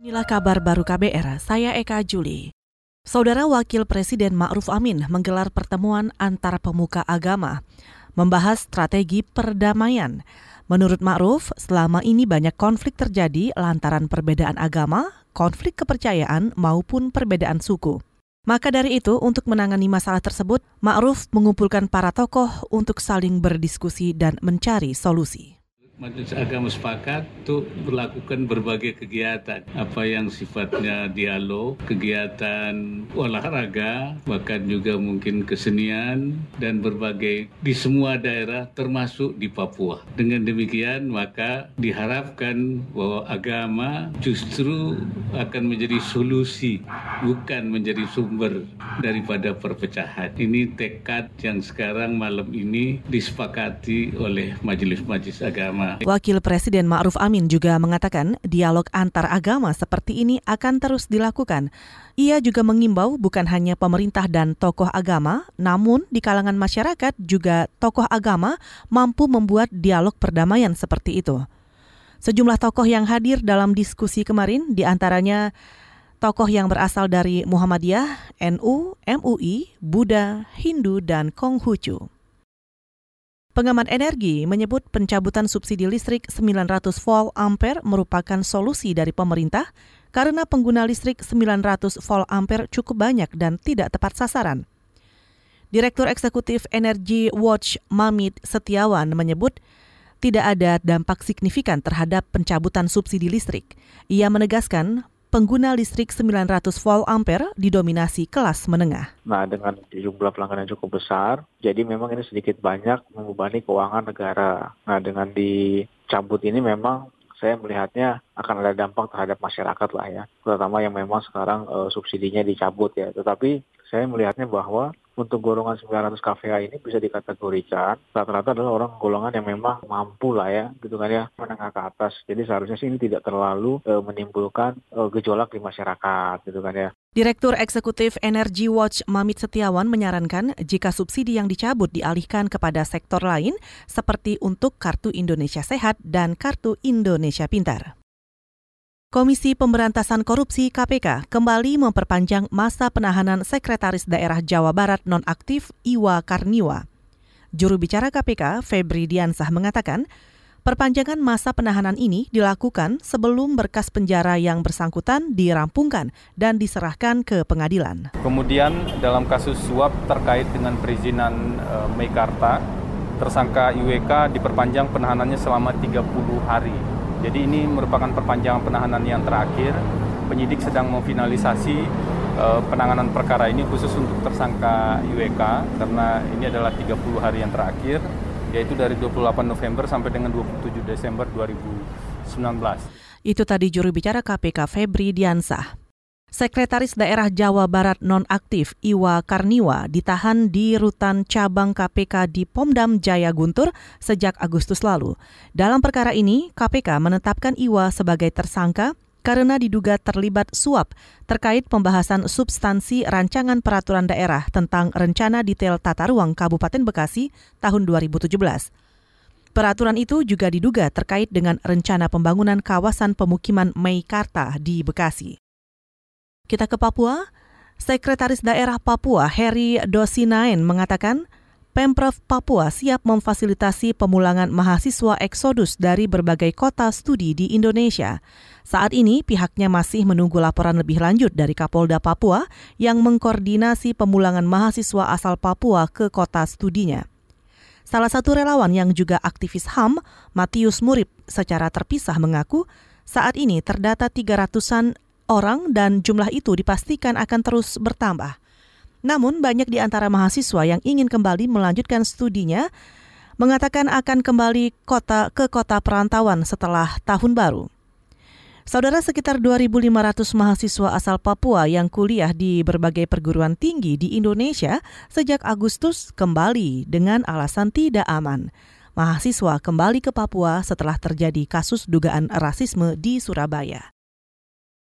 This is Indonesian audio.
Inilah kabar baru KBR, saya Eka Juli. Saudara Wakil Presiden Ma'ruf Amin menggelar pertemuan antar pemuka agama, membahas strategi perdamaian. Menurut Ma'ruf, selama ini banyak konflik terjadi lantaran perbedaan agama, konflik kepercayaan, maupun perbedaan suku. Maka dari itu, untuk menangani masalah tersebut, Ma'ruf mengumpulkan para tokoh untuk saling berdiskusi dan mencari solusi. Majelis Agama sepakat untuk melakukan berbagai kegiatan, apa yang sifatnya dialog, kegiatan olahraga, bahkan juga mungkin kesenian dan berbagai di semua daerah termasuk di Papua. Dengan demikian maka diharapkan bahwa agama justru akan menjadi solusi bukan menjadi sumber daripada perpecahan. Ini tekad yang sekarang malam ini disepakati oleh majelis-majelis agama Wakil Presiden Ma'ruf Amin juga mengatakan dialog antar agama seperti ini akan terus dilakukan. Ia juga mengimbau bukan hanya pemerintah dan tokoh agama, namun di kalangan masyarakat juga tokoh agama mampu membuat dialog perdamaian seperti itu. Sejumlah tokoh yang hadir dalam diskusi kemarin di antaranya tokoh yang berasal dari Muhammadiyah, NU, MUI, Buddha, Hindu, dan Konghucu. Pengamat energi menyebut pencabutan subsidi listrik 900 volt ampere merupakan solusi dari pemerintah karena pengguna listrik 900 volt ampere cukup banyak dan tidak tepat sasaran. Direktur Eksekutif Energy Watch Mamit Setiawan menyebut tidak ada dampak signifikan terhadap pencabutan subsidi listrik. Ia menegaskan pengguna listrik 900 volt ampere didominasi kelas menengah. Nah, dengan jumlah pelanggan yang cukup besar, jadi memang ini sedikit banyak membebani keuangan negara. Nah, dengan dicabut ini memang saya melihatnya akan ada dampak terhadap masyarakat lah ya, terutama yang memang sekarang uh, subsidinya dicabut ya. Tetapi saya melihatnya bahwa untuk golongan 900 KVA ini bisa dikategorikan rata-rata adalah orang golongan yang memang mampu lah ya gitu kan ya menengah ke atas jadi seharusnya sih ini tidak terlalu e, menimbulkan e, gejolak di masyarakat gitu kan ya Direktur Eksekutif Energy Watch Mamit Setiawan menyarankan jika subsidi yang dicabut dialihkan kepada sektor lain seperti untuk Kartu Indonesia Sehat dan Kartu Indonesia Pintar. Komisi Pemberantasan Korupsi KPK kembali memperpanjang masa penahanan Sekretaris Daerah Jawa Barat nonaktif Iwa Karniwa. Juru bicara KPK, Febri Diansah mengatakan, perpanjangan masa penahanan ini dilakukan sebelum berkas penjara yang bersangkutan dirampungkan dan diserahkan ke pengadilan. Kemudian dalam kasus suap terkait dengan perizinan e, Meikarta, tersangka IWK diperpanjang penahanannya selama 30 hari jadi ini merupakan perpanjangan penahanan yang terakhir. Penyidik sedang memfinalisasi uh, penanganan perkara ini khusus untuk tersangka IWK karena ini adalah 30 hari yang terakhir yaitu dari 28 November sampai dengan 27 Desember 2019. Itu tadi juru bicara KPK Febri Diansah. Sekretaris Daerah Jawa Barat nonaktif Iwa Karniwa ditahan di rutan cabang KPK di Pomdam Jaya Guntur sejak Agustus lalu. Dalam perkara ini, KPK menetapkan Iwa sebagai tersangka karena diduga terlibat suap terkait pembahasan substansi rancangan peraturan daerah tentang rencana detail tata ruang Kabupaten Bekasi tahun 2017. Peraturan itu juga diduga terkait dengan rencana pembangunan kawasan pemukiman Meikarta di Bekasi. Kita ke Papua. Sekretaris Daerah Papua Heri Dosinain mengatakan Pemprov Papua siap memfasilitasi pemulangan mahasiswa eksodus dari berbagai kota studi di Indonesia. Saat ini pihaknya masih menunggu laporan lebih lanjut dari Kapolda Papua yang mengkoordinasi pemulangan mahasiswa asal Papua ke kota studinya. Salah satu relawan yang juga aktivis HAM, Matius Murib, secara terpisah mengaku saat ini terdata 300-an orang dan jumlah itu dipastikan akan terus bertambah. Namun banyak di antara mahasiswa yang ingin kembali melanjutkan studinya mengatakan akan kembali kota ke kota perantauan setelah tahun baru. Saudara sekitar 2.500 mahasiswa asal Papua yang kuliah di berbagai perguruan tinggi di Indonesia sejak Agustus kembali dengan alasan tidak aman. Mahasiswa kembali ke Papua setelah terjadi kasus dugaan rasisme di Surabaya.